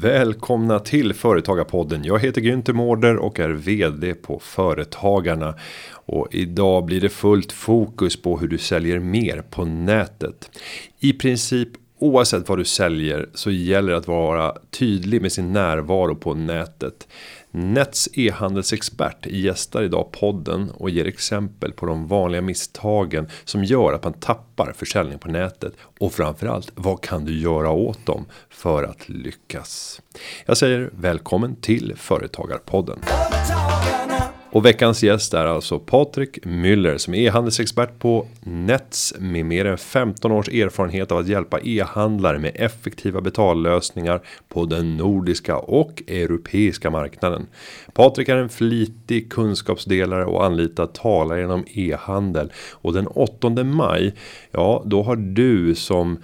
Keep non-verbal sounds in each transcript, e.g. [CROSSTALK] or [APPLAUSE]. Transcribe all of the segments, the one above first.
Välkomna till Företagarpodden. Jag heter Günther Mårder och är vd på Företagarna. Och idag blir det fullt fokus på hur du säljer mer på nätet. I princip oavsett vad du säljer så gäller det att vara tydlig med sin närvaro på nätet. Nets e-handelsexpert gästar idag podden och ger exempel på de vanliga misstagen som gör att man tappar försäljning på nätet och framförallt vad kan du göra åt dem för att lyckas. Jag säger välkommen till företagarpodden. Och veckans gäst är alltså Patrik Müller som är e-handelsexpert på Nets med mer än 15 års erfarenhet av att hjälpa e-handlare med effektiva betallösningar på den nordiska och europeiska marknaden. Patrik är en flitig kunskapsdelare och anlitar talare inom e-handel och den 8 maj ja, då har du som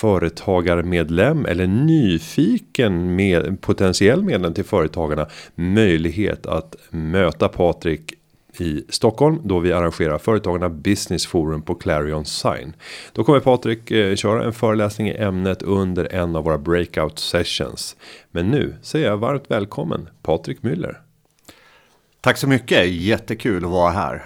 företagarmedlem eller nyfiken med potentiell medlem till företagarna möjlighet att möta Patrik i Stockholm då vi arrangerar företagarna Business Forum på Clarion Sign. Då kommer Patrik eh, köra en föreläsning i ämnet under en av våra breakout sessions. Men nu säger jag varmt välkommen Patrik Müller. Tack så mycket, jättekul att vara här.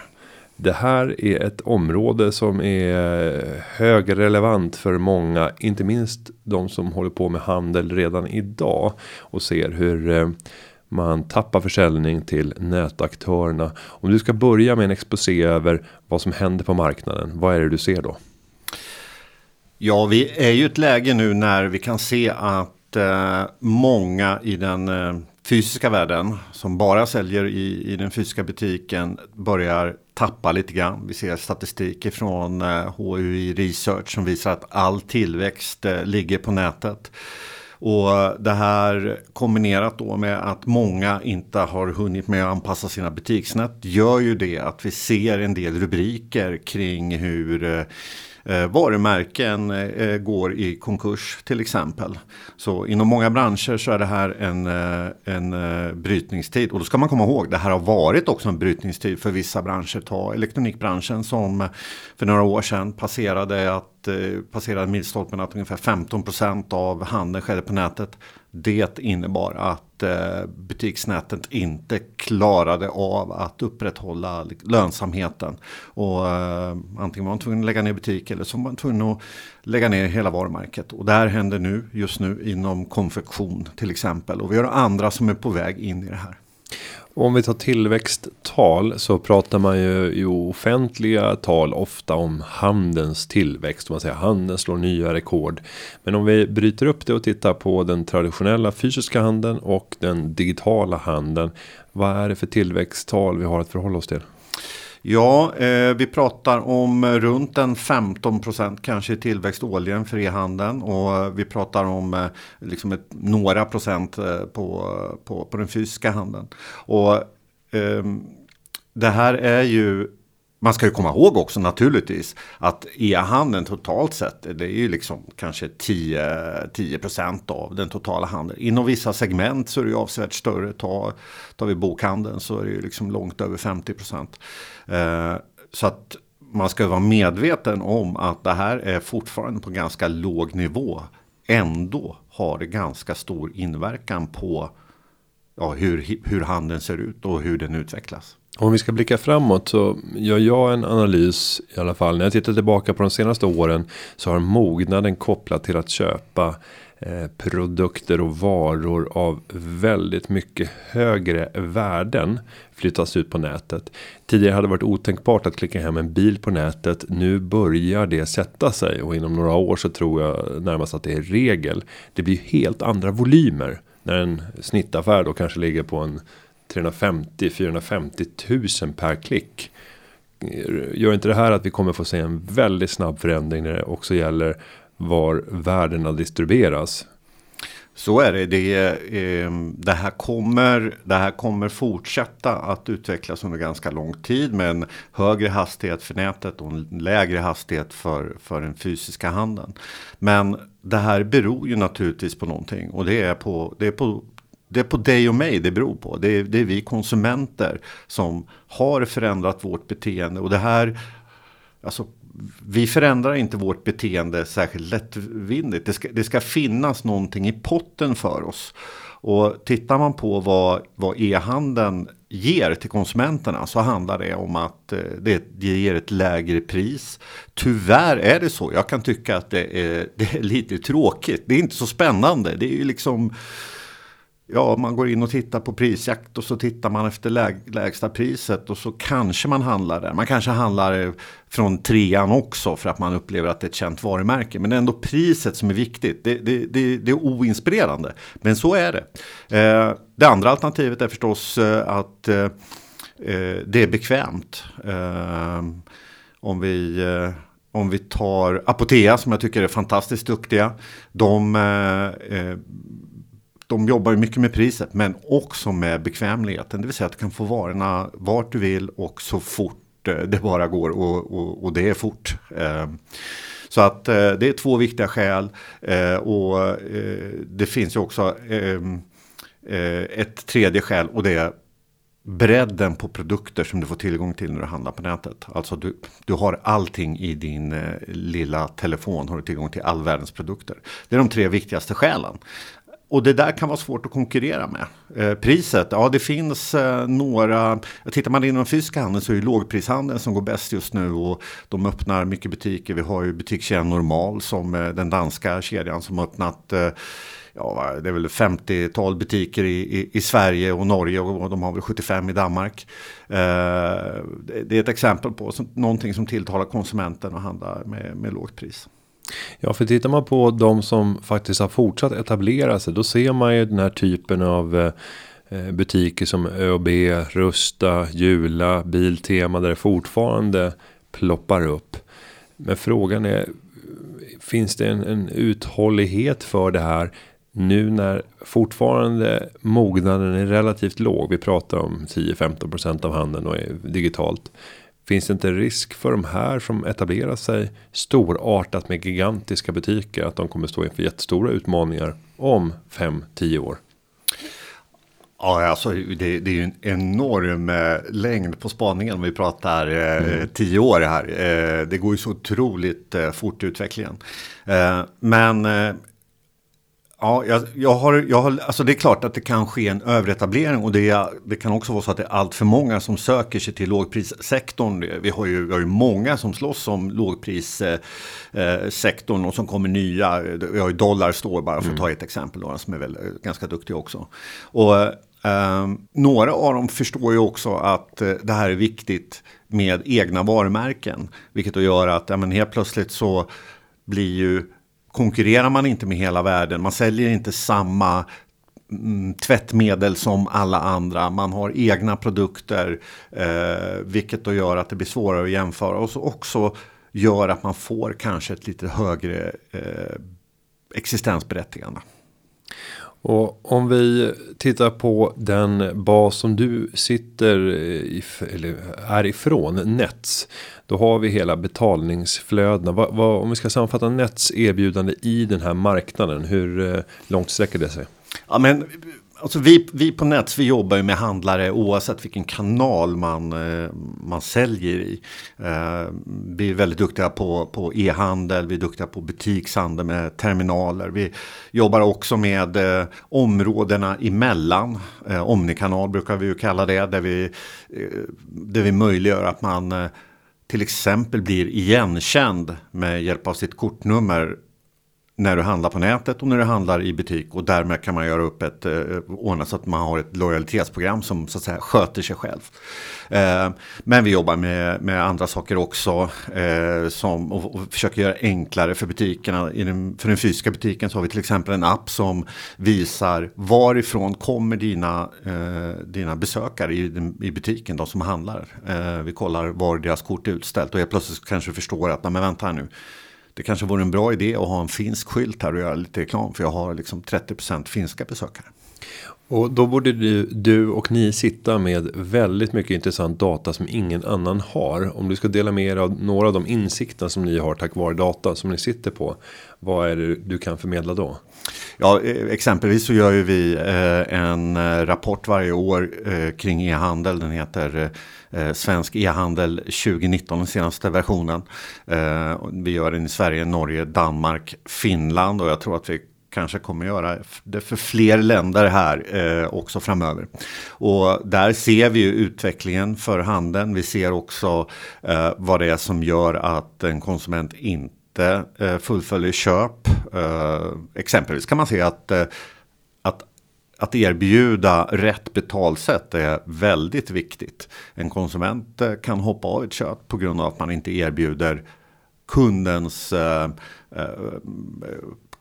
Det här är ett område som är högrelevant för många, inte minst de som håller på med handel redan idag och ser hur eh, man tappar försäljning till nätaktörerna. Om du ska börja med en exposé över vad som händer på marknaden, vad är det du ser då? Ja, vi är ju ett läge nu när vi kan se att eh, många i den eh, fysiska världen som bara säljer i, i den fysiska butiken börjar tappa lite grann. Vi ser statistik från eh, HUI Research som visar att all tillväxt eh, ligger på nätet. Och det här kombinerat då med att många inte har hunnit med att anpassa sina butiksnät gör ju det att vi ser en del rubriker kring hur eh, Eh, varumärken eh, eh, går i konkurs till exempel. Så inom många branscher så är det här en, eh, en eh, brytningstid. Och då ska man komma ihåg, det här har varit också en brytningstid för vissa branscher. Ta elektronikbranschen som för några år sedan passerade att eh, passerade milstolpen att ungefär 15 procent av handeln skedde på nätet. Det innebar att eh, butiksnätet inte klarade av att upprätthålla lönsamheten. Och eh, antingen var man tvungen att lägga ner butik eller så var man tvungen att lägga ner hela varumärket. Och det här händer nu, just nu, inom konfektion till exempel. Och vi har andra som är på väg in i det här. Om vi tar tillväxttal så pratar man ju i offentliga tal ofta om handelns tillväxt. Man säger handeln slår nya rekord. Men om vi bryter upp det och tittar på den traditionella fysiska handeln och den digitala handeln. Vad är det för tillväxttal vi har att förhålla oss till? Ja, eh, vi pratar om runt en 15 procent kanske tillväxt årligen för e-handeln. Och eh, vi pratar om eh, liksom ett, några procent eh, på, på, på den fysiska handeln. Och eh, det här är ju man ska ju komma ihåg också naturligtvis att e-handeln totalt sett det är ju liksom kanske 10, 10% av den totala handeln. Inom vissa segment så är det ju avsevärt större. Tar, tar vi bokhandeln så är det ju liksom långt över 50 Eh, så att man ska vara medveten om att det här är fortfarande på ganska låg nivå. Ändå har det ganska stor inverkan på ja, hur, hur handeln ser ut och hur den utvecklas. Om vi ska blicka framåt så gör jag en analys i alla fall. När jag tittar tillbaka på de senaste åren så har mognaden kopplat till att köpa eh, produkter och varor av väldigt mycket högre värden flyttas ut på nätet. Tidigare hade det varit otänkbart att klicka hem en bil på nätet. Nu börjar det sätta sig och inom några år så tror jag närmast att det är regel. Det blir helt andra volymer när en snittaffär då kanske ligger på en 350 450 000 per klick. Gör inte det här att vi kommer få se en väldigt snabb förändring när det också gäller var värdena distribueras. Så är det. Det, ehm, det, här kommer, det här kommer fortsätta att utvecklas under ganska lång tid med en högre hastighet för nätet och en lägre hastighet för, för den fysiska handeln. Men det här beror ju naturligtvis på någonting och det är på, det är på det är på dig och mig det beror på. Det är, det är vi konsumenter som har förändrat vårt beteende. Och det här, alltså vi förändrar inte vårt beteende särskilt lättvindigt. Det ska, det ska finnas någonting i potten för oss. Och tittar man på vad, vad e-handeln ger till konsumenterna så handlar det om att eh, det, ger ett lägre pris. Tyvärr är det så. Jag kan tycka att det är, [LAUGHS] det är lite tråkigt. Det är inte så spännande. Det är ju liksom Ja, man går in och tittar på prisjakt och så tittar man efter läg, lägsta priset och så kanske man handlar där. Man kanske handlar från trean också för att man upplever att det är ett känt varumärke. Men det är ändå priset som är viktigt. Det, det, det, det är oinspirerande. Men så är det. Eh, det andra alternativet är förstås eh, att eh, eh, det är bekvämt. Eh, om vi eh, om vi tar Apotea som jag tycker är fantastiskt duktiga. De eh, eh de jobbar mycket med priset men också med bekvämligheten. Det vill säga att du kan få varorna vart du vill och så fort eh, det bara går och, och, och det är fort. Eh, så att eh, det är två viktiga skäl och det finns ju också ehm, ett tredje skäl och det är bredden på produkter som du får tillgång till när du handlar på nätet. Alltså du, du har allting i din eh, lilla telefon, har du tillgång till all världens produkter. Det är de tre viktigaste skälen. Och det där kan vara svårt att konkurrera med. Eh, priset, ja det finns eh, några, tittar man inom fysiska handeln så är det lågprishandeln som går bäst just nu och de öppnar mycket butiker. Vi har ju butikskedjan Normal som eh, den danska kedjan som har öppnat eh, ja, det är väl 50-tal butiker i, i, i, Sverige och Norge och de har väl 75 i Danmark. Eh, det är ett exempel på som, någonting som tilltalar konsumenten och handlar med, med lågt pris. Ja, för tittar man på de som faktiskt har fortsatt etablera sig, då ser man ju den här typen av eh, eh, butiker som ÖoB, Rusta, Jula, Biltema där det fortfarande ploppar upp. Men frågan är, finns det en, en uthållighet för det här nu när fortfarande mognaden är relativt låg. Vi pratar om 10-15% av handeln och är digitalt. Finns det inte risk för de här som etablerar sig storartat med gigantiska butiker att de kommer stå inför jättestora utmaningar om 5-10 år? Ja, alltså det, det, är ju en enorm eh, längd på spaningen om vi pratar eh, mm. tio år här. Eh, det går ju så otroligt eh, fort i utvecklingen. Men Ja, jag, jag, har, jag har, alltså det är klart att det kan ske en överetablering och det, det kan också vara så att det är allt för många som söker sig till lågprissektorn. Vi har ju, vi har ju många som slåss om lågprissektorn och som kommer nya. Vi har ju Dollarstore bara för att ta mm. ett exempel, då, som är väl eh, ganska duktiga också. Och eh, några av dem förstår ju också att eh, det här är viktigt med egna varumärken. Vilket då gör att ja, men helt plötsligt så blir ju konkurrerar man inte med hela världen. Man säljer inte samma mm, tvättmedel som alla andra. Man har egna produkter. Eh, vilket då gör att det blir svårare att jämföra. Och så också gör att man får kanske ett lite högre eh, existensberättigande. Och om vi tittar på den bas som du sitter i, eller är ifrån, Nets. Då har vi hela betalningsflödena. Va, va, om vi ska sammanfatta Nets erbjudande i den här marknaden. Hur eh, långt sträcker det sig? Ja, men Alltså vi, vi på Nets vi jobbar ju med handlare oavsett vilken kanal man, eh, man säljer i. Eh, vi är väldigt duktiga på, på e-handel, vi är duktiga på butikshandel med terminaler. Vi jobbar också med eh, områdena emellan. Omnikanal brukar vi ju kalla det, där vi, där vi möjliggör att man till exempel blir igenkänd med hjälp av sitt kortnummer när du handlar på nätet och när du handlar i butik och därmed kan man göra upp ett eh, ordna så att man har ett lojalitetsprogram som så att säga sköter sig själv. Eh, men vi jobbar med, med andra saker också eh, som och, och försöker göra enklare för butikerna. Den, för den fysiska butiken så har vi till exempel en app som visar varifrån kommer dina, eh, dina besökare i, i butiken, de som handlar. Eh, vi kollar var deras kort är utställt och helt plötsligt kanske du förstår att, nej men vänta här nu det kanske vore en bra idé att ha en finsk skylt här och göra lite reklam. För jag har liksom 30% finska besökare. Och då borde du, du, och ni sitta med väldigt mycket intressant data som ingen annan har. Om du ska dela med er av några av de insikter som ni har tack vare data som ni sitter på. Vad är det du kan förmedla då? Ja, e, exempelvis så gör ju vi eh, en eh, rapport varje år eh, kring e-handel. Den heter Svensk e-handel 2019, den senaste versionen. Vi gör den i Sverige, Norge, Danmark, Finland och jag tror att vi kanske kommer göra det för fler länder här eh, också framöver. Och där ser vi ju utvecklingen för handeln. Vi ser också eh, vad det är som gör att en konsument inte eh, fullföljer köp. Eh, exempelvis kan man se att, eh, att att erbjuda rätt betalsätt är väldigt viktigt. En konsument eh, kan hoppa av ett köp på grund av att man inte erbjuder kundens eh, eh,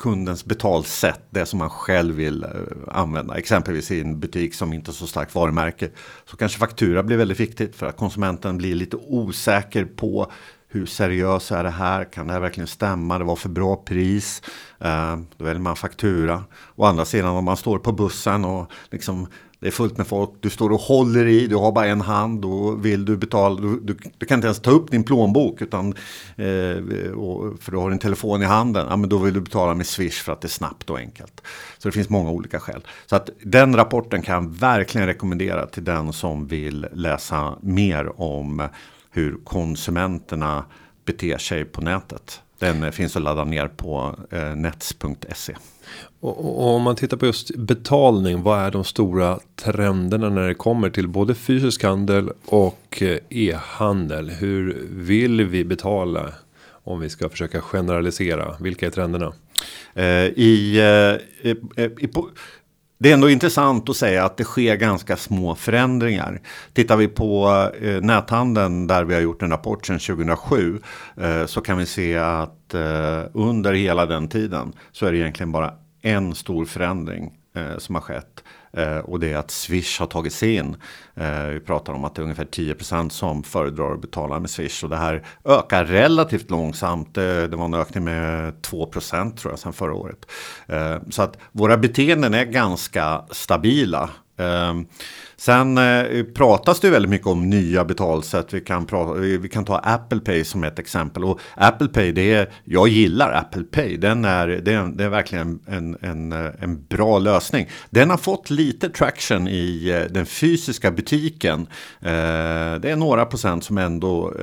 kundens betalsätt, det som man själv vill eh, använda. Exempelvis i en butik som inte har så starkt varumärke. Så kanske faktura blir väldigt viktigt för att konsumenten blir lite osäker på hur seriös är det här? Kan det här verkligen stämma? Det var för bra pris. Eh, då väljer man faktura. Å andra sidan om man står på bussen och liksom det är fullt med folk, du står och håller i, du har bara en hand, då vill du betala, du, du, du kan inte ens ta upp din plånbok utan, eh, och, för du har din telefon i handen, ja, men då vill du betala med Swish för att det är snabbt och enkelt. Så det finns många olika skäl. Så att den rapporten kan jag verkligen rekommendera till den som vill läsa mer om hur konsumenterna beter sig på nätet. Den finns att ladda ner på eh, nets.se. Och, och, om man tittar på just betalning. Vad är de stora trenderna när det kommer till både fysisk handel och eh, e-handel? Hur vill vi betala? Om vi ska försöka generalisera. Vilka är trenderna? Eh, i, eh, i, i, på, det är ändå intressant att säga att det sker ganska små förändringar. Tittar vi på eh, näthandeln där vi har gjort en rapport sedan 2007 eh, så kan vi se att eh, under hela den tiden så är det egentligen bara en stor förändring eh, som har skett. Eh, och det är att Swish har tagit sig in. Eh, vi pratar om att det är ungefär 10% som föredrar att betala med Swish. Och det här ökar relativt långsamt. Det, det var en ökning med 2% tror jag sedan förra året. Eh, så att våra beteenden är ganska stabila. Ehm, sen eh, pratas det väldigt mycket om nya betalsätt. Vi kan, prata, vi kan ta Apple Pay som ett exempel. Och Apple Pay, det är, jag gillar Apple Pay. Den är, det, är, det är verkligen en, en, eh, en bra lösning. Den har fått lite traction i eh, den fysiska butiken. Ehm, det är några procent som ändå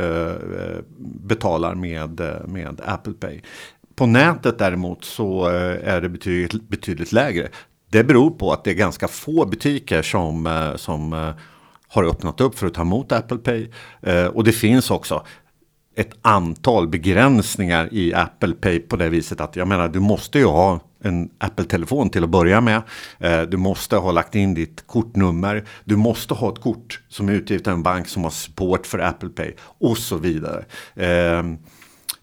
betalar med, med Apple Pay. På nätet däremot så är det betydligt, betydligt lägre. Det beror på att det är ganska få butiker som, eh, som eh, har öppnat upp för att ta emot Apple Pay. Eh, och det finns också ett antal begränsningar i Apple Pay på det viset att jag menar du måste ju ha en Apple-telefon till att börja med. Du måste ha lagt in ditt kortnummer. Du måste ha ett kort som är utgivet av en bank som har support för Apple Pay och så vidare.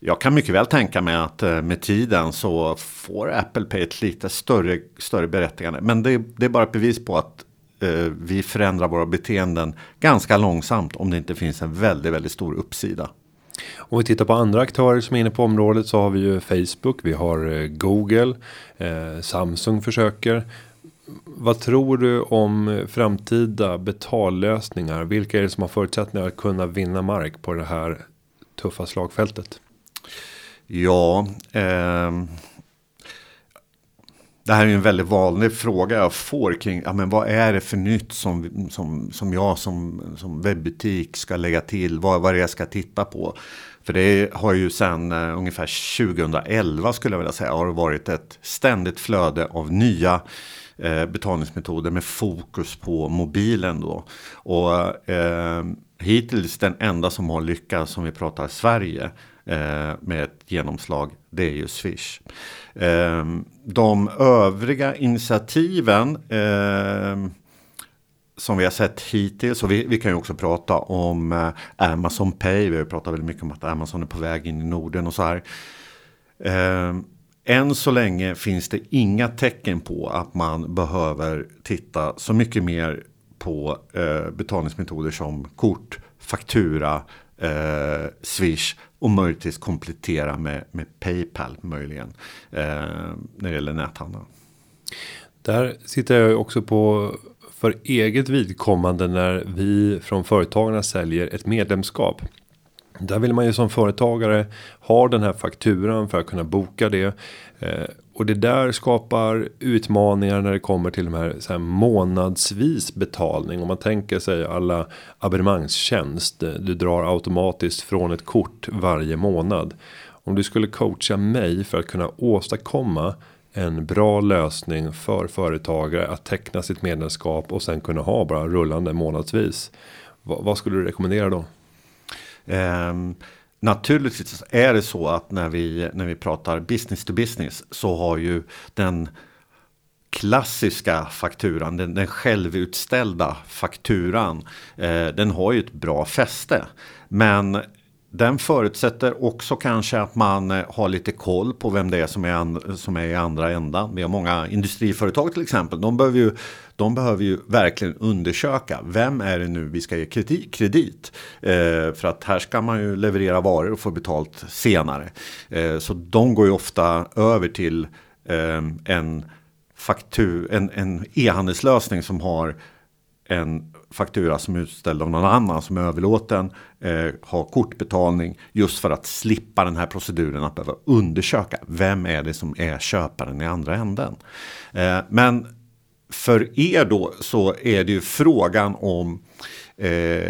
Jag kan mycket väl tänka mig att eh, med tiden så får Apple Pay ett lite större, större berättigande. Men det, det är bara ett bevis på att eh, vi förändrar våra beteenden ganska långsamt om det inte finns en väldigt, väldigt stor uppsida. Om vi tittar på andra aktörer som är inne på området så har vi ju Facebook, vi har eh, Google, eh, Samsung försöker. Vad tror du om eh, framtida betallösningar? Vilka är det som har förutsättningar att kunna vinna mark på det här tuffa slagfältet? Ja, eh, det här är en väldigt vanlig fråga jag får kring ja, men vad är det för nytt som, som, som jag som, som webbutik ska lägga till? Vad, vad är det jag ska titta på? För det har ju sedan eh, ungefär 2011 skulle jag vilja säga har det varit ett ständigt flöde av nya eh, betalningsmetoder med fokus på mobilen då. Och eh, hittills den enda som har lyckats som vi pratar Sverige Eh, med ett genomslag, det är ju Swish. Eh, de övriga initiativen eh, som vi har sett hittills, och vi, vi kan ju också prata om Amazon Pay, vi har pratat väldigt mycket om att Amazon är på väg in i Norden och så här. Än så länge finns det inga tecken på att man behöver titta så mycket mer på betalningsmetoder som kort, faktura, eh, Swish och möjligtvis komplettera med, med Paypal möjligen eh, när det gäller näthandeln. Där sitter jag också på för eget vidkommande när vi från företagarna säljer ett medlemskap. Där vill man ju som företagare ha den här fakturan för att kunna boka det. Eh, och det där skapar utmaningar när det kommer till de här, så här månadsvis betalning. Om man tänker sig alla abonnemangstjänst. Eh, du drar automatiskt från ett kort varje månad. Om du skulle coacha mig för att kunna åstadkomma en bra lösning för företagare att teckna sitt medlemskap och sen kunna ha bara rullande månadsvis. Vad, vad skulle du rekommendera då? Um, naturligtvis är det så att när vi, när vi pratar business to business så har ju den klassiska fakturan, den, den självutställda fakturan, eh, den har ju ett bra fäste. Men den förutsätter också kanske att man eh, har lite koll på vem det är som är, som är i andra ändan. Vi har många industriföretag till exempel. De behöver ju, de behöver ju verkligen undersöka vem är det nu vi ska ge kredit. kredit? Eh, för att här ska man ju leverera varor och få betalt senare. Eh, så de går ju ofta över till eh, en faktur, en, en e-handelslösning som har en faktura som är utställd av någon annan som är överlåten. Eh, har kortbetalning just för att slippa den här proceduren att behöva undersöka vem är det som är köparen i andra änden. Eh, men för er då så är det ju frågan om eh,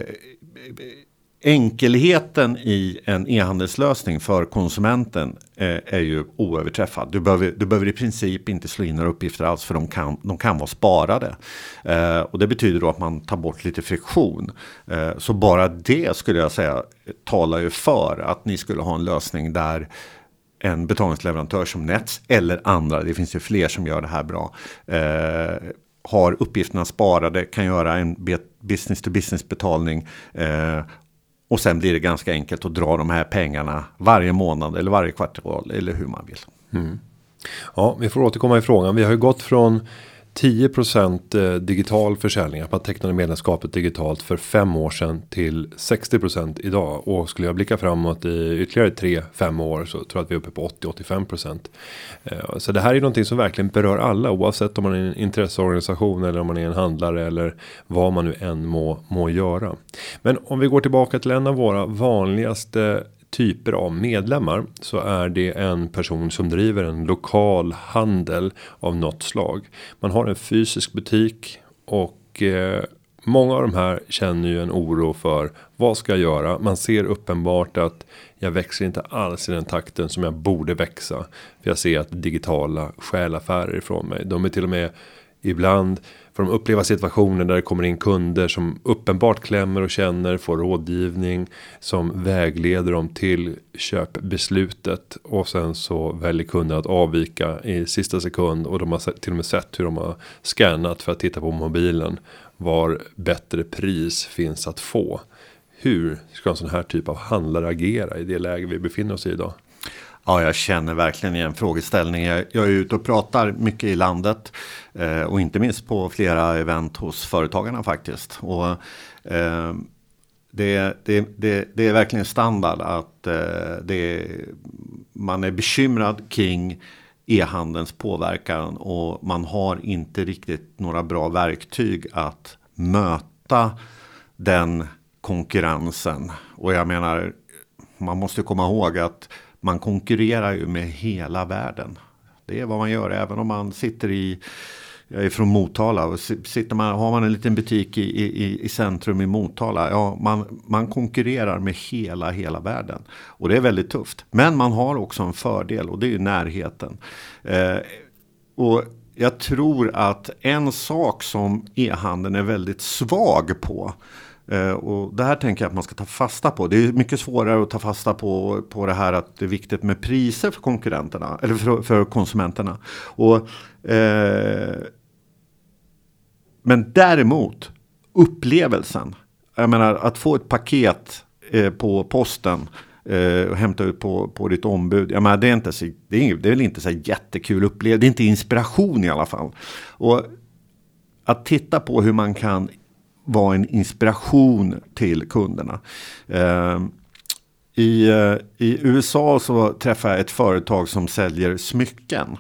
enkelheten i en e-handelslösning för konsumenten eh, är ju oöverträffad. Du behöver, du behöver i princip inte slå in några uppgifter alls för de kan, de kan vara sparade. Eh, och det betyder då att man tar bort lite friktion. Eh, så bara det skulle jag säga talar ju för att ni skulle ha en lösning där en betalningsleverantör som Nets eller andra, det finns ju fler som gör det här bra, eh, har uppgifterna sparade, kan göra en business to business betalning eh, och sen blir det ganska enkelt att dra de här pengarna varje månad eller varje kvartal eller hur man vill. Mm. Ja, vi får återkomma i frågan. Vi har ju gått från 10% eh, digital försäljning. Att man tecknade medlemskapet digitalt för fem år sedan till 60% idag. Och skulle jag blicka framåt i ytterligare 3-5 år så tror jag att vi är uppe på 80-85%. Eh, så det här är någonting som verkligen berör alla oavsett om man är en intresseorganisation eller om man är en handlare eller vad man nu än må, må göra. Men om vi går tillbaka till en av våra vanligaste typer av medlemmar så är det en person som driver en lokal handel av något slag. Man har en fysisk butik och eh, många av de här känner ju en oro för vad ska jag göra? Man ser uppenbart att jag växer inte alls i den takten som jag borde växa. För jag ser att digitala stjäl affärer ifrån mig. De är till och med ibland Får de uppleva situationer där det kommer in kunder som uppenbart klämmer och känner, får rådgivning som vägleder dem till köpbeslutet. Och sen så väljer kunden att avvika i sista sekund och de har till och med sett hur de har scannat för att titta på mobilen. Var bättre pris finns att få. Hur ska en sån här typ av handlare agera i det läge vi befinner oss i idag? Ja, jag känner verkligen igen frågeställningen. Jag, jag är ute och pratar mycket i landet eh, och inte minst på flera event hos företagarna faktiskt. Och, eh, det, det, det, det, är verkligen standard att eh, det, man är bekymrad kring e-handelns påverkan och man har inte riktigt några bra verktyg att möta den konkurrensen. Och jag menar, man måste komma ihåg att man konkurrerar ju med hela världen. Det är vad man gör även om man sitter i jag är från Motala och sitter man, har man en liten butik i, i, i centrum i Motala. Ja, man, man konkurrerar med hela, hela världen. Och det är väldigt tufft. Men man har också en fördel och det är ju närheten. Eh, och jag tror att en sak som e-handeln är väldigt svag på. Eh, och det här tänker jag att man ska ta fasta på. Det är mycket svårare att ta fasta på, på det här att det är viktigt med priser för konkurrenterna. Eller för, för konsumenterna. Och, eh, men däremot upplevelsen. Jag menar att få ett paket eh, på posten eh, och hämta ut på, på ditt ombud. Jag menar, det, är inte så, det, är, det är väl inte så jättekul upplevelse. Det är inte inspiration i alla fall. Och att titta på hur man kan vara en inspiration till kunderna. Eh, i, eh, I USA så träffade jag ett företag som säljer smycken.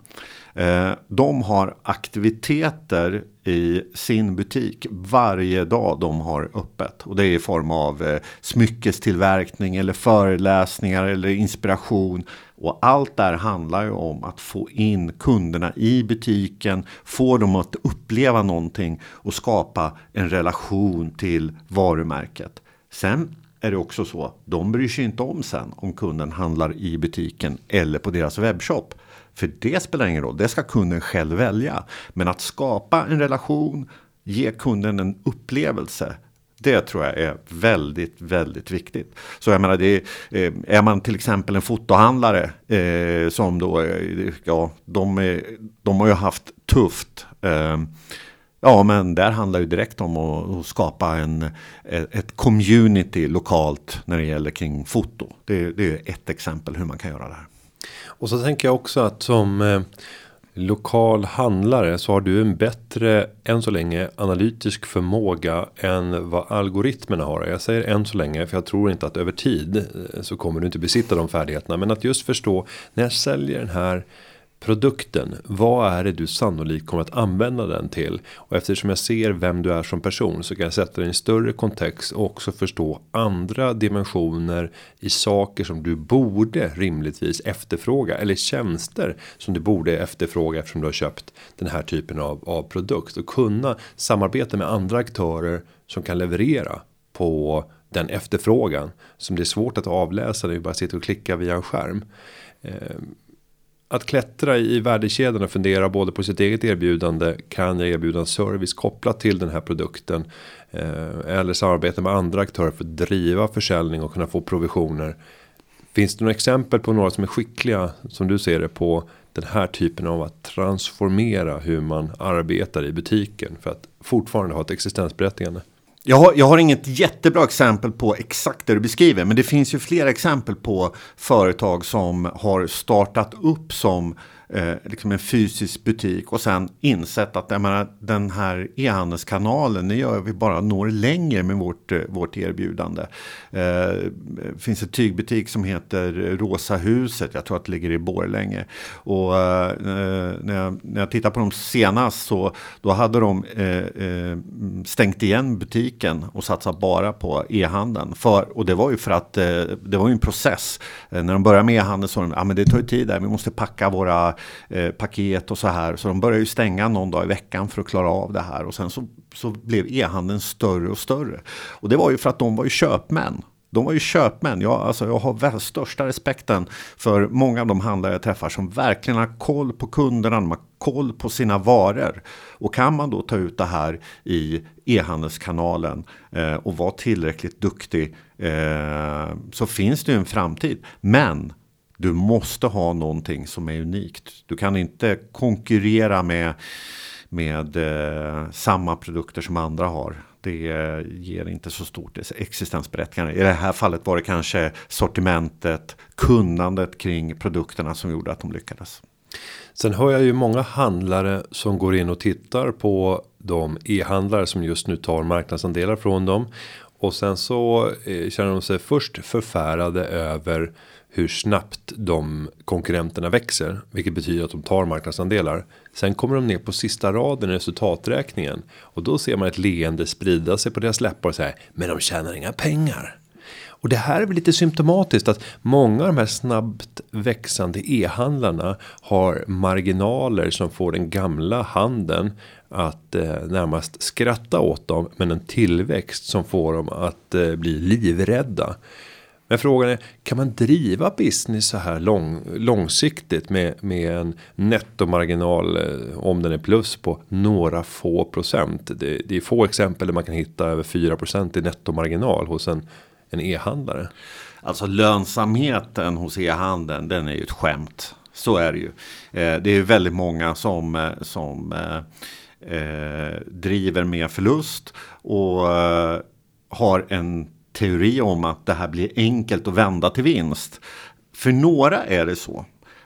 Eh, de har aktiviteter i sin butik varje dag de har öppet. Och det är i form av eh, smyckestillverkning eller föreläsningar eller inspiration och allt där handlar ju om att få in kunderna i butiken, få dem att uppleva någonting och skapa en relation till varumärket. Sen är det också så, de bryr sig inte om sen om kunden handlar i butiken eller på deras webbshop. För det spelar ingen roll, det ska kunden själv välja. Men att skapa en relation, ge kunden en upplevelse. Det tror jag är väldigt, väldigt viktigt. Så jag menar, det är, eh, är man till exempel en fotohandlare eh, som då, eh, ja, de, är, de har ju haft tufft. Eh, Ja, men där handlar ju direkt om att skapa en, ett community lokalt när det gäller kring foto. Det, det är ett exempel hur man kan göra det här. Och så tänker jag också att som eh, lokal handlare så har du en bättre än så länge analytisk förmåga än vad algoritmerna har. Jag säger än så länge för jag tror inte att över tid eh, så kommer du inte besitta de färdigheterna. Men att just förstå när jag säljer den här produkten. Vad är det du sannolikt kommer att använda den till? Och eftersom jag ser vem du är som person så kan jag sätta den i en större kontext och också förstå andra dimensioner i saker som du borde rimligtvis efterfråga eller tjänster som du borde efterfråga eftersom du har köpt den här typen av, av produkt och kunna samarbeta med andra aktörer som kan leverera på den efterfrågan som det är svårt att avläsa när vi bara sitter och klickar via en skärm. Ehm, att klättra i värdekedjan och fundera både på sitt eget erbjudande. Kan jag erbjuda en service kopplat till den här produkten? Eh, eller samarbeta med andra aktörer för att driva försäljning och kunna få provisioner. Finns det några exempel på några som är skickliga som du ser det på den här typen av att transformera hur man arbetar i butiken för att fortfarande ha ett existensberättigande? Jag har, jag har inget jättebra exempel på exakt det du beskriver, men det finns ju flera exempel på företag som har startat upp som eh, liksom en fysisk butik och sen insett att jag menar, den här e-handelskanalen, det gör vi bara når längre med vårt, eh, vårt erbjudande. Eh, det finns en tygbutik som heter Rosa huset, jag tror att det ligger i Borlänge. Och eh, när, jag, när jag tittar på dem senast så då hade de eh, eh, stängt igen butiken och satsat bara på e-handeln. och det var ju för att eh, det var ju en process. när de började med e-handeln så sa de, ja men det tar ju tid där, vi måste packa våra eh, paket och så här. Så de började ju stänga någon dag i veckan för att klara av det här. Och sen så, så blev e-handeln större och större. Och det var ju för att de var ju köpmän. De var ju köpmän. Jag, alltså, jag har väl största respekten för många av de handlare jag träffar som verkligen har koll på kunderna, de har koll på sina varor. Och kan man då ta ut det här i e-handelskanalen eh, och vara tillräckligt duktig eh, så finns det ju en framtid. Men du måste ha någonting som är unikt. Du kan inte konkurrera med, med eh, samma produkter som andra har. Det eh, ger inte så stort existensberättigande. I det här fallet var det kanske sortimentet, kunnandet kring produkterna som gjorde att de lyckades. Sen hör jag ju många handlare som går in och tittar på de e-handlare som just nu tar marknadsandelar från dem. Och sen så eh, känner de sig först förfärade över hur snabbt de konkurrenterna växer. Vilket betyder att de tar marknadsandelar. Sen kommer de ner på sista raden i resultaträkningen. Och då ser man ett leende sprida sig på deras läppar och säga. Men de tjänar inga pengar. Och det här är väl lite symptomatiskt att många av de här snabbt växande e-handlarna har marginaler som får den gamla handeln att eh, närmast skratta åt dem men en tillväxt som får dem att eh, bli livrädda. Men frågan är, kan man driva business så här lång, långsiktigt med, med en nettomarginal eh, om den är plus på några få procent? Det, det är få exempel där man kan hitta över 4 procent i nettomarginal hos en, en e-handlare. Alltså lönsamheten hos e-handeln, den är ju ett skämt. Så är det ju. Eh, det är väldigt många som, eh, som eh, driver med förlust och har en teori om att det här blir enkelt att vända till vinst. För några är det så.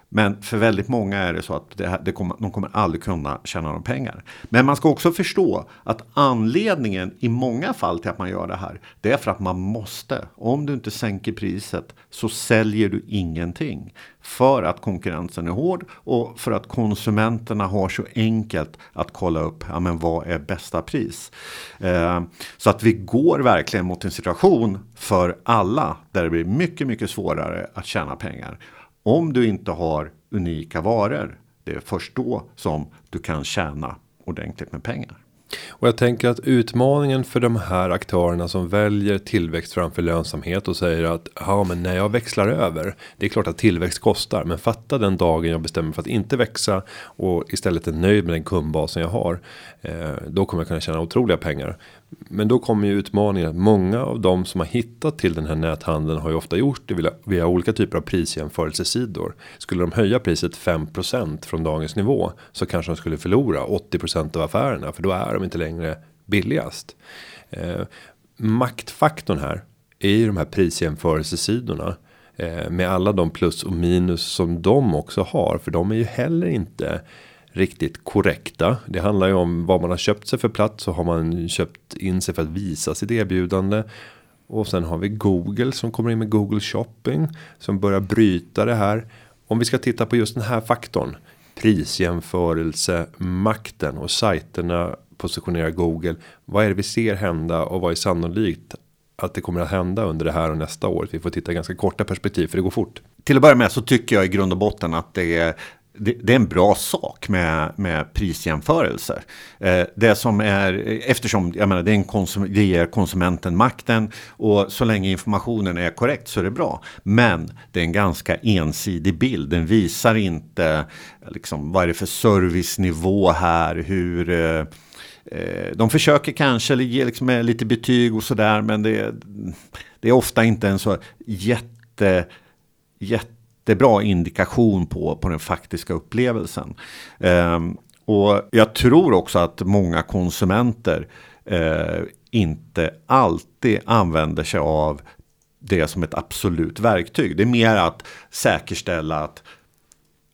Men för väldigt många är det så att det här, det kommer, de kommer aldrig kunna tjäna några pengar. Men man ska också förstå att anledningen i många fall till att man gör det här. Det är för att man måste. Om du inte sänker priset så säljer du ingenting. För att konkurrensen är hård och för att konsumenterna har så enkelt att kolla upp ja, men vad är bästa pris. Eh, så att vi går verkligen mot en situation för alla där det blir mycket, mycket svårare att tjäna pengar om du inte har unika varor, det är först då som du kan tjäna ordentligt med pengar. Och jag tänker att utmaningen för de här aktörerna som väljer tillväxt framför lönsamhet och säger att ja, men när jag växlar över. Det är klart att tillväxt kostar, men fatta den dagen jag bestämmer för att inte växa och istället är nöjd med den kundbasen jag har. Eh, då kommer jag kunna tjäna otroliga pengar. Men då kommer ju utmaningen att många av de som har hittat till den här näthandeln har ju ofta gjort det via, via olika typer av prisjämförelsesidor. Skulle de höja priset 5% från dagens nivå så kanske de skulle förlora 80% av affärerna för då är de inte längre billigast. Eh, maktfaktorn här är ju de här prisjämförelsesidorna eh, med alla de plus och minus som de också har för de är ju heller inte riktigt korrekta. Det handlar ju om vad man har köpt sig för plats Och har man köpt in sig för att visa sitt erbjudande. Och sen har vi Google som kommer in med Google Shopping som börjar bryta det här. Om vi ska titta på just den här faktorn prisjämförelse makten och sajterna positionerar Google. Vad är det vi ser hända och vad är sannolikt att det kommer att hända under det här och nästa år. Vi får titta ganska korta perspektiv för det går fort. Till att börja med så tycker jag i grund och botten att det är det, det, är en bra sak med, med prisjämförelser. Eh, det som är, eftersom jag menar, det, är en konsum, det ger konsumenten makten och så länge informationen är korrekt så är det bra. Men det är en ganska ensidig bild. Den visar inte liksom, vad är det för servicenivå här, hur eh, eh Eh, de försöker kanske ge liksom lite betyg och sådär men det, det är ofta inte en så jätte, jättebra indikation på, på den faktiska upplevelsen. Ehm, och jag tror också att många konsumenter eh, inte alltid använder sig av det som ett absolut verktyg. Det är mer att säkerställa att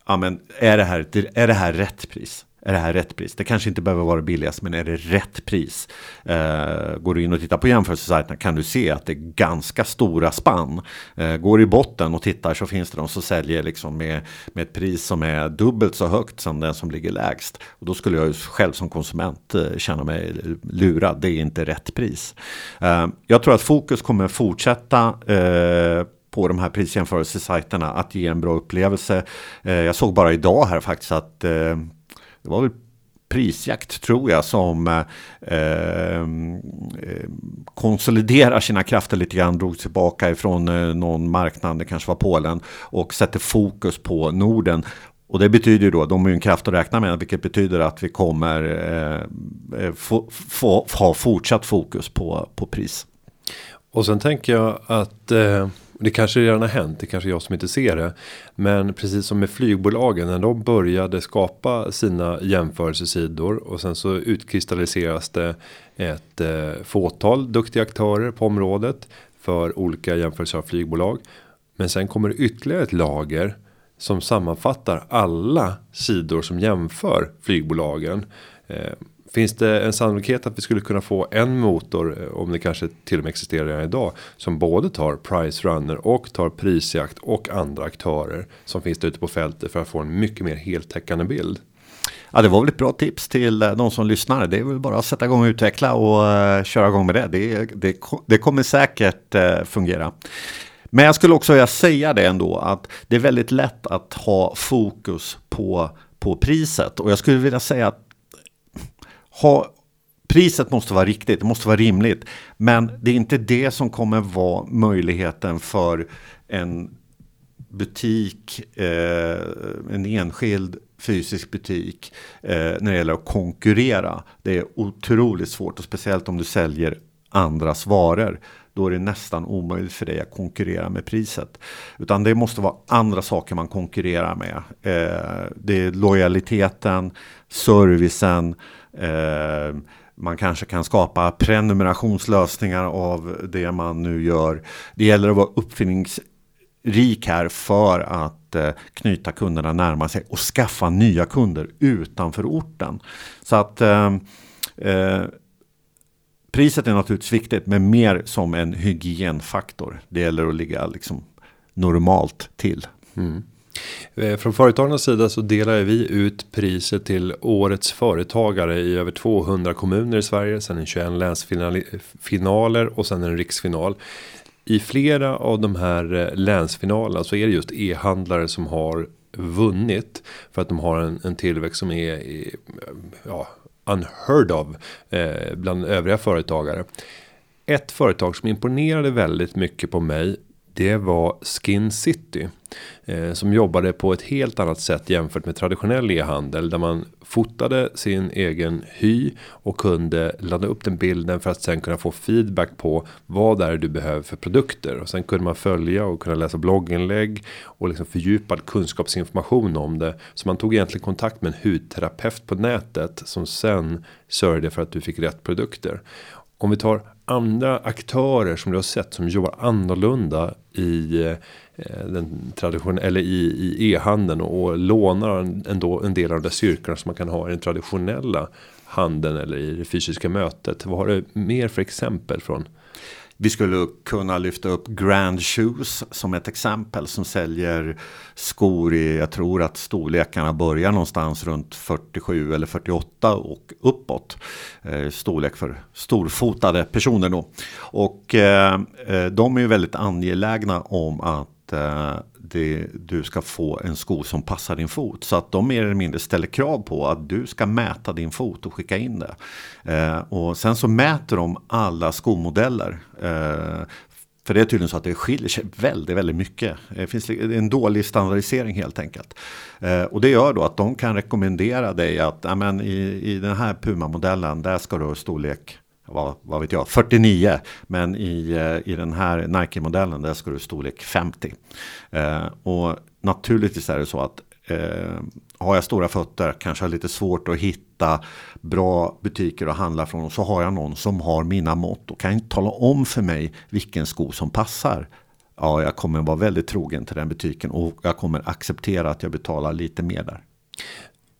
ja, men är, det här, är det här rätt pris? Är det här rätt pris? Det kanske inte behöver vara billigast, men är det rätt pris? Eh, går du in och tittar på jämförelsesajterna kan du se att det är ganska stora spann. Eh, går i botten och tittar så finns det de som säljer liksom med, med ett pris som är dubbelt så högt som den som ligger lägst. Och då skulle jag själv som konsument eh, känna mig lurad. Det är inte rätt pris. Eh, jag tror att fokus kommer fortsätta eh, på de här prisjämförelsesajterna att ge en bra upplevelse. Eh, jag såg bara idag här faktiskt att eh, det var väl prisjakt tror jag som eh, ehm, ehm, konsoliderar sina krafter lite grann, drog tillbaka ifrån eh, någon marknad, det kanske var Polen, och sätter fokus på Norden. Och det betyder ju då, de är ju en kraft att räkna med, vilket betyder att vi kommer eh, eh, få, få, ha fortsatt fokus på, på pris. Och sen tänker jag att eh, det kanske redan har hänt, det kanske är jag som inte ser det. Men precis som med flygbolagen, när de började skapa sina jämförelsesidor och sen så utkristalliseras det ett eh, fåtal duktiga aktörer på området för olika jämförelser av flygbolag. Men sen kommer det ytterligare ett lager som sammanfattar alla sidor som jämför flygbolagen. Eh, Finns det en sannolikhet att vi skulle kunna få en motor eh, om det kanske till och med existerar redan idag som både tar price runner och tar prisjakt och andra aktörer som finns där ute på fältet för att få en mycket mer heltäckande bild. Ja, det var väl ett bra tips till eh, de som lyssnar. Det är väl bara att sätta igång och utveckla och uh, köra igång med det. Det, det. det kommer säkert uh, fungera. Men jag skulle också vilja säga det ändå att det är väldigt lätt att ha fokus på, på priset. Och jag skulle vilja säga att ha, priset måste vara riktigt, det måste vara rimligt. Men det är inte det som kommer vara möjligheten för en butik, eh, en enskild fysisk butik eh, när det gäller att konkurrera. Det är otroligt svårt och speciellt om du säljer andras varor. Då är det nästan omöjligt för dig att konkurrera med priset. Utan det måste vara andra saker man konkurrerar med. Eh, det är lojaliteten, servicen, Eh, man kanske kan skapa prenumerationslösningar av det man nu gör. Det gäller att vara uppfinningsrik här för att eh, knyta kunderna närmare sig och skaffa nya kunder utanför orten. Så att ehm, eh, priset är naturligtvis viktigt men mer som en hygienfaktor. Det gäller att ligga liksom normalt till. Mm. Eh, från företagarnas sida så delar vi ut priset till årets företagare i över 200 kommuner i Sverige. Sen en 21 länsfinaler och sen en riksfinal. i flera av de här eh, länsfinalerna så är det just e-handlare som har vunnit för att de har en, en tillväxt som är ja, unheard of eh, bland övriga företagare. Ett företag som imponerade väldigt mycket på mig det var Skin City. Eh, som jobbade på ett helt annat sätt jämfört med traditionell e-handel. Där man fotade sin egen hy och kunde ladda upp den bilden för att sen kunna få feedback på vad är det du behöver för produkter. Och sen kunde man följa och kunna läsa blogginlägg och liksom fördjupad kunskapsinformation om det. Så man tog egentligen kontakt med en hudterapeut på nätet som sen sörjde för att du fick rätt produkter. Om vi tar andra aktörer som du har sett som jobbar annorlunda i eh, den tradition eller i, i e-handeln och lånar ändå en del av de styrkorna som man kan ha i den traditionella handeln eller i det fysiska mötet. Vad har du mer för exempel från vi skulle kunna lyfta upp Grand Shoes som ett exempel som säljer skor i, jag tror att storlekarna börjar någonstans runt 47 eller 48 och uppåt. Eh, storlek för storfotade personer då. Och eh, eh, de är ju väldigt angelägna om att det, du ska få en sko som passar din fot. Så att de mer eller mindre ställer krav på att du ska mäta din fot och skicka in det. Eh, och sen så mäter de alla skomodeller. Eh, för det är tydligen så att det skiljer sig väldigt, väldigt mycket. Det finns en dålig standardisering helt enkelt. Eh, och det gör då att de kan rekommendera dig att amen, i, i den här Puma-modellen, där ska du ha storlek vad, vad vet jag, 49. Men i, eh, i den här Nike-modellen där ska du storlek 50. Eh, och naturligtvis är det så att eh, har jag stora fötter, kanske har lite svårt att hitta bra butiker att handla från. Och så har jag någon som har mina mått och kan tala om för mig vilken sko som passar. Ja, jag kommer vara väldigt trogen till den butiken och jag kommer acceptera att jag betalar lite mer där.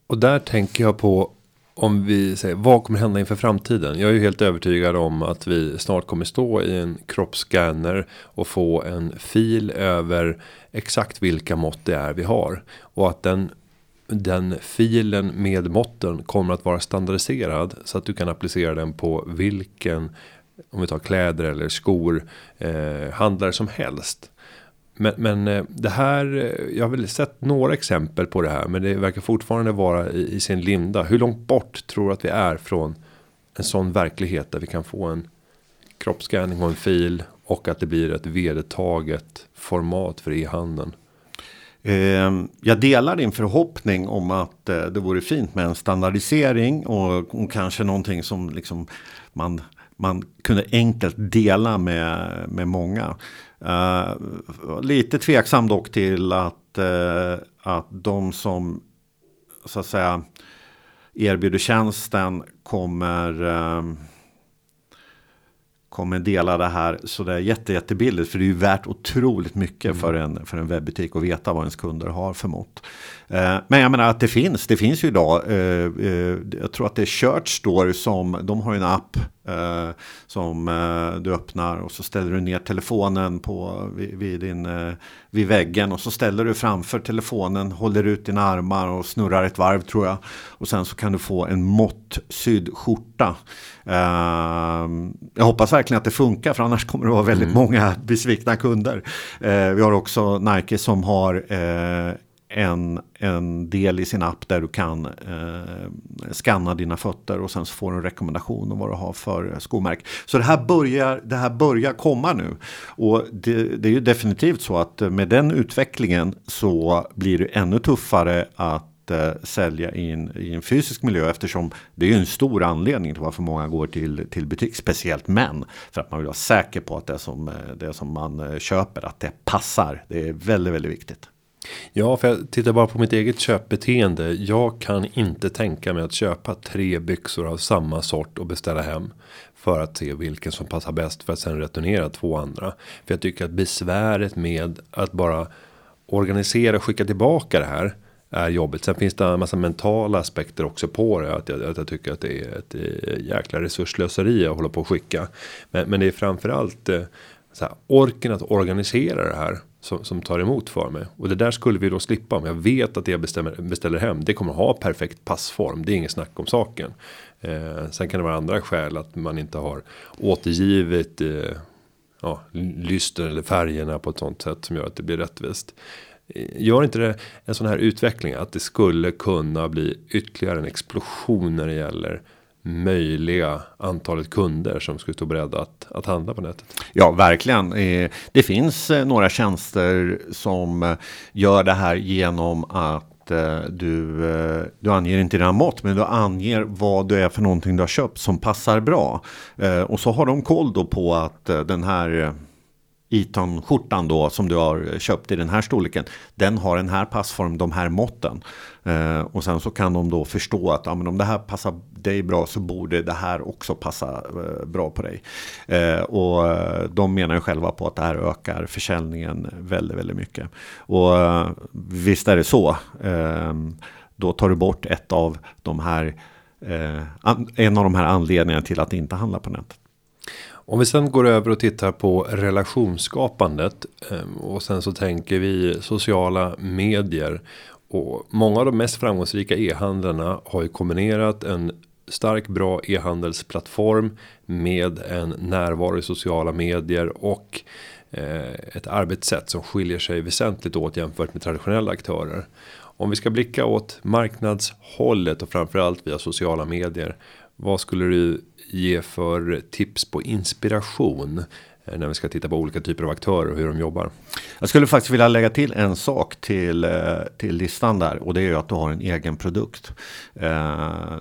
Och där tänker jag på om vi säger vad kommer hända inför framtiden? Jag är ju helt övertygad om att vi snart kommer stå i en kroppsscanner och få en fil över exakt vilka mått det är vi har och att den den filen med måtten kommer att vara standardiserad så att du kan applicera den på vilken om vi tar kläder eller skor eh, handlare som helst. Men, men eh, det här, eh, jag har väl sett några exempel på det här. Men det verkar fortfarande vara i, i sin linda. Hur långt bort tror du att vi är från en sån verklighet där vi kan få en kroppsskanning och en fil. Och att det blir ett vedertaget format för e-handeln. Eh, jag delar din förhoppning om att det vore fint med en standardisering och, och kanske någonting som liksom man, man kunde enkelt dela med, med många. Uh, lite tveksam dock till att, uh, att de som så att säga erbjuder tjänsten kommer uh, kommer dela det här så det är jätte, jättebilligt. För det är ju värt otroligt mycket mm. för, en, för en webbutik att veta vad ens kunder har för mått. Eh, men jag menar att det finns, det finns ju idag. Eh, eh, jag tror att det är Church Store som, de har en app som du öppnar och så ställer du ner telefonen på, vid, din, vid väggen och så ställer du framför telefonen, håller ut dina armar och snurrar ett varv tror jag. Och sen så kan du få en måttsydd skjorta. jag hoppas verkligen att det funkar för annars kommer det vara väldigt mm. många besvikna kunder. vi har också Nike som har en, en del i sin app där du kan eh, scanna dina fötter och sen så får du en rekommendation om vad du har för eh, skomärk. Så det här börjar, det här börjar komma nu. Och det, det är ju definitivt så att eh, med den utvecklingen så blir det ännu tuffare att eh, sälja in i en fysisk miljö eftersom det är en stor anledning till varför många går till, till butik, speciellt män. För att man vill vara säker på att det som, det som man köper, att det passar. Det är väldigt, väldigt viktigt. Ja, för jag tittar bara på mitt eget köpbeteende. Jag kan inte tänka mig att köpa tre byxor av samma sort och beställa hem. För att se vilken som passar bäst för att sen returnera två andra. För jag tycker att besväret med att bara organisera och skicka tillbaka det här är jobbigt. Sen finns det en massa mentala aspekter också på det. Att jag, att jag tycker att det är ett eh, jäkla resurslöseri att hålla på och skicka. Men, men det är framförallt eh, så här, orken att organisera det här som, som tar emot för mig. Och det där skulle vi då slippa om jag vet att det jag bestämmer, beställer hem. Det kommer ha perfekt passform. Det är inget snack om saken. Eh, sen kan det vara andra skäl att man inte har återgivit eh, ja, lyster eller färgerna på ett sånt sätt som gör att det blir rättvist. Eh, gör inte det en sån här utveckling att det skulle kunna bli ytterligare en explosion när det gäller möjliga antalet kunder som skulle stå beredda att, att handla på nätet. Ja, verkligen. Eh, det finns eh, några tjänster som eh, gör det här genom att du, du anger inte dina mått men du anger vad du är för någonting du har köpt som passar bra. Och så har de koll då på att den här Eton-skjortan då som du har köpt i den här storleken. Den har den här passform, de här måtten. Eh, och sen så kan de då förstå att ja, men om det här passar dig bra så borde det här också passa eh, bra på dig. Eh, och eh, de menar ju själva på att det här ökar försäljningen väldigt, väldigt mycket. Och eh, visst är det så. Eh, då tar du bort ett av de här, eh, en av de här anledningarna till att inte handla på nätet. Om vi sen går över och tittar på relationsskapandet ehm, och sen så tänker vi sociala medier och många av de mest framgångsrika e-handlarna har ju kombinerat en stark bra e-handelsplattform med en närvaro i sociala medier och eh, ett arbetssätt som skiljer sig väsentligt åt jämfört med traditionella aktörer. Om vi ska blicka åt marknadshållet och framförallt via sociala medier. Vad skulle du ge för tips på inspiration eh, när vi ska titta på olika typer av aktörer och hur de jobbar. Jag skulle faktiskt vilja lägga till en sak till, eh, till listan där och det är ju att du har en egen produkt. Eh,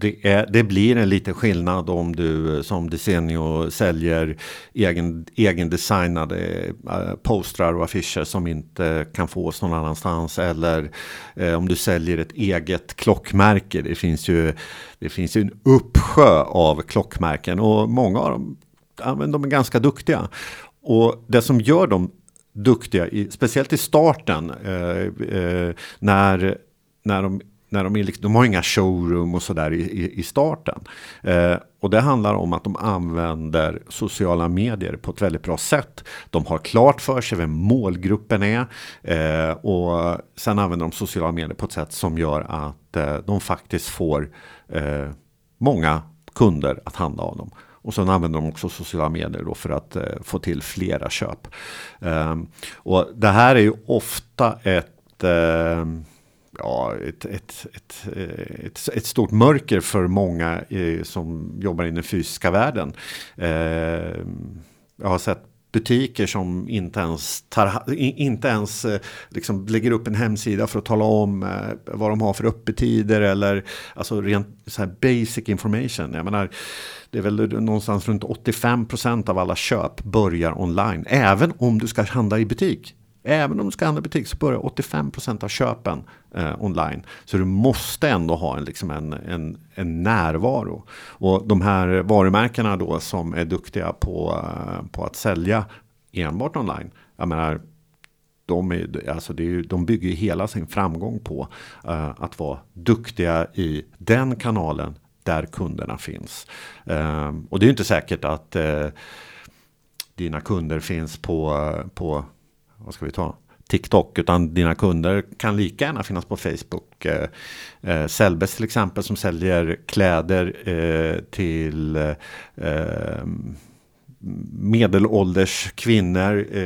det, är, det blir en liten skillnad om du eh, som Desenio säljer egen, egendesignade eh, postrar och affischer som inte kan fås någon annanstans. Eller eh, om du säljer ett eget klockmärke. Det finns ju, det finns ju en uppsjö av klockmärken och många av dem ja, men de är ganska duktiga. Och det som gör dem duktiga, i, speciellt i starten, eh, eh, när, när de när de, är liksom, de har inga showroom och sådär i, i, i, starten. Eh, och det handlar om att de använder sociala medier på ett väldigt bra sätt. De har klart för sig vem målgruppen är. Eh, och sen använder de sociala medier på ett sätt som gör att eh, de faktiskt får eh, många kunder att handla av dem. Och sen använder de också sociala medier då för att eh, få till flera köp. Eh, och det här är ju ofta ett eh, ja, ett, ett, ett, eh, ett, ett, stort mörker för många eh, som jobbar i den fysiska världen. Eh, jag har sett butiker som inte ens, tar, inte ens eh, liksom lägger upp en hemsida för att tala om eh, vad de har för öppettider eller alltså rent så här basic information. Jag menar, det är väl någonstans runt 85% av alla köp börjar online. Även om du ska handla i butik. Även om du ska handla i butik så börjar 85% av köpen eh, online. Så du måste ändå ha en, liksom en, en, en, närvaro. Och de här varumärkena då som är duktiga på, eh, på att sälja enbart online. Jag menar, de, är, alltså det är, de bygger hela sin framgång på eh, att vara duktiga i den kanalen där kunderna finns. Eh, och det är inte säkert att eh, dina kunder finns på, eh, på vad ska vi ta? TikTok utan dina kunder kan lika gärna finnas på Facebook. Eh, eh till exempel som säljer kläder eh, till eh, medelålders kvinnor. Eh,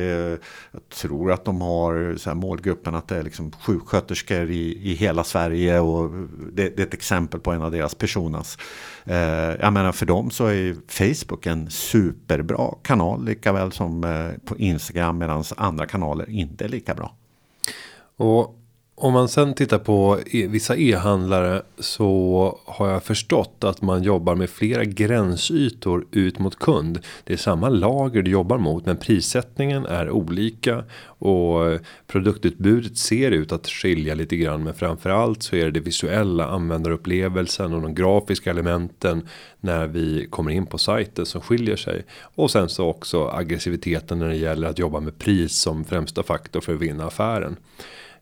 jag tror att de har så här målgruppen att det är liksom sjuksköterskor i, i hela Sverige och det, det är ett exempel på en av deras personas. Eh, jag menar för dem så är Facebook en superbra kanal lika väl som eh, på Instagram medan andra kanaler inte är lika bra. Och om man sen tittar på e, vissa e-handlare så har jag förstått att man jobbar med flera gränsytor ut mot kund. Det är samma lager du jobbar mot men prissättningen är olika och produktutbudet ser ut att skilja lite grann men framförallt så är det det visuella användarupplevelsen och de grafiska elementen när vi kommer in på sajten som skiljer sig och sen så också aggressiviteten när det gäller att jobba med pris som främsta faktor för att vinna affären.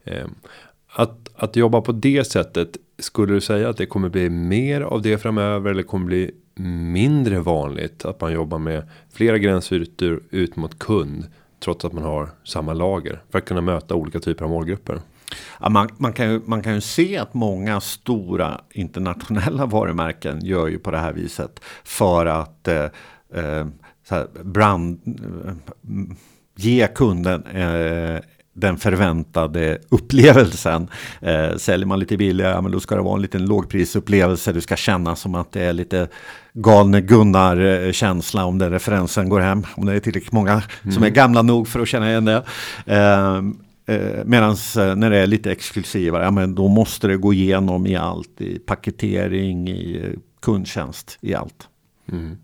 Ehm, att, att jobba på det sättet. Skulle du säga att det kommer bli mer av det framöver eller kommer bli mindre vanligt att man jobbar med flera gränsytor ut mot kund trots att man har samma lager för att kunna möta olika typer av målgrupper. Ja, man, man, kan ju, man kan ju se att många stora internationella varumärken gör ju på det här viset för att eh, eh, så här brand, eh, ge kunden eh, den förväntade upplevelsen. Eh, säljer man lite billigare, men då ska det vara en liten lågprisupplevelse. Du ska känna som att det är lite galne Gunnar-känsla om den referensen går hem. Om det är tillräckligt många mm. som är gamla nog för att känna igen det. Ehm, eh, Medan eh, när det är lite exklusivare, ja, men då måste det gå igenom i allt. I paketering, i eh, kundtjänst, i allt. Mm.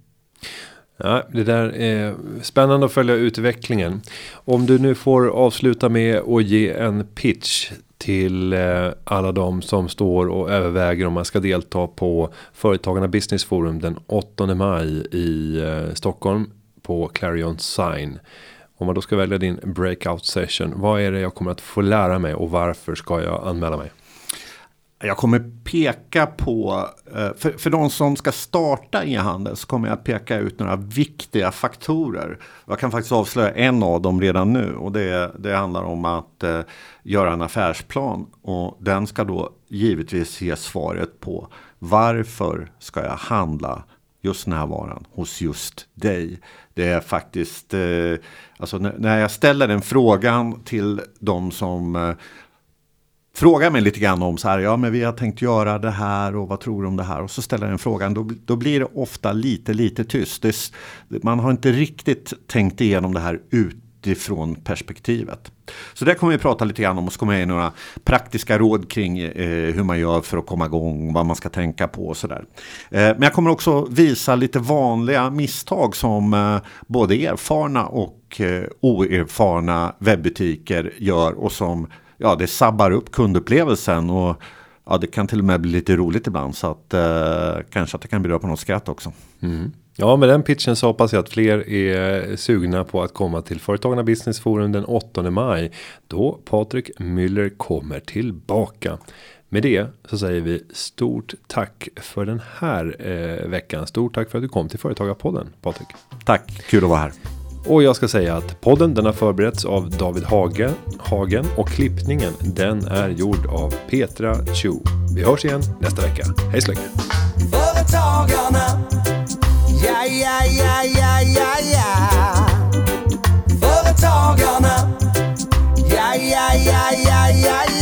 Ja, det där är spännande att följa utvecklingen. Om du nu får avsluta med att ge en pitch till eh, alla de som står och överväger om man ska delta på Företagarna Business Forum den 8 maj i eh, Stockholm på Clarion Sign. Om man då ska välja din breakout session, vad är det jag kommer att få lära mig och varför ska jag anmäla mig? Jag kommer peka på, eh, för, för de som ska starta e-handel så kommer jag peka ut några viktiga faktorer. Jag kan faktiskt avslöja en av dem redan nu och det, det handlar om att eh, göra en affärsplan. Och den ska då givetvis ge svaret på varför ska jag handla just den här varan hos just dig. Det är faktiskt, eh, alltså när, när jag ställer den frågan till de som eh, frågar mig lite grann om så här, ja men vi har tänkt göra det här och vad tror du om det här? Och så ställer jag den frågan, då, då blir det ofta lite, lite tyst. Det, man har inte riktigt tänkt igenom det här utifrån perspektivet. Så det kommer vi prata lite grann om och så kommer jag ge några praktiska råd kring eh, hur man gör för att komma igång, vad man ska tänka på och sådär. Eh, men jag kommer också visa lite vanliga misstag som eh, både erfarna och eh, oerfarna webbutiker gör och som ja, det sabbar upp kundupplevelsen och ja, det kan till och med bli lite roligt ibland så att eh, kanske att det kan bidra på något skratt också. Mm. Ja, med den pitchen så hoppas jag att fler är sugna på att komma till Företagarna Business Forum den 8 maj då Patrik Müller kommer tillbaka. Med det så säger vi stort tack för den här eh, veckan. Stort tack för att du kom till Företagarpodden Patrik. Tack, kul att vara här. Och jag ska säga att podden den har förberetts av David Hage, Hagen och klippningen den är gjord av Petra Chu. Vi hörs igen nästa vecka. Hej så länge! Företagarna, ja, ja, ja, ja, ja, ja. Företagarna, ja, ja, ja, ja, ja, ja.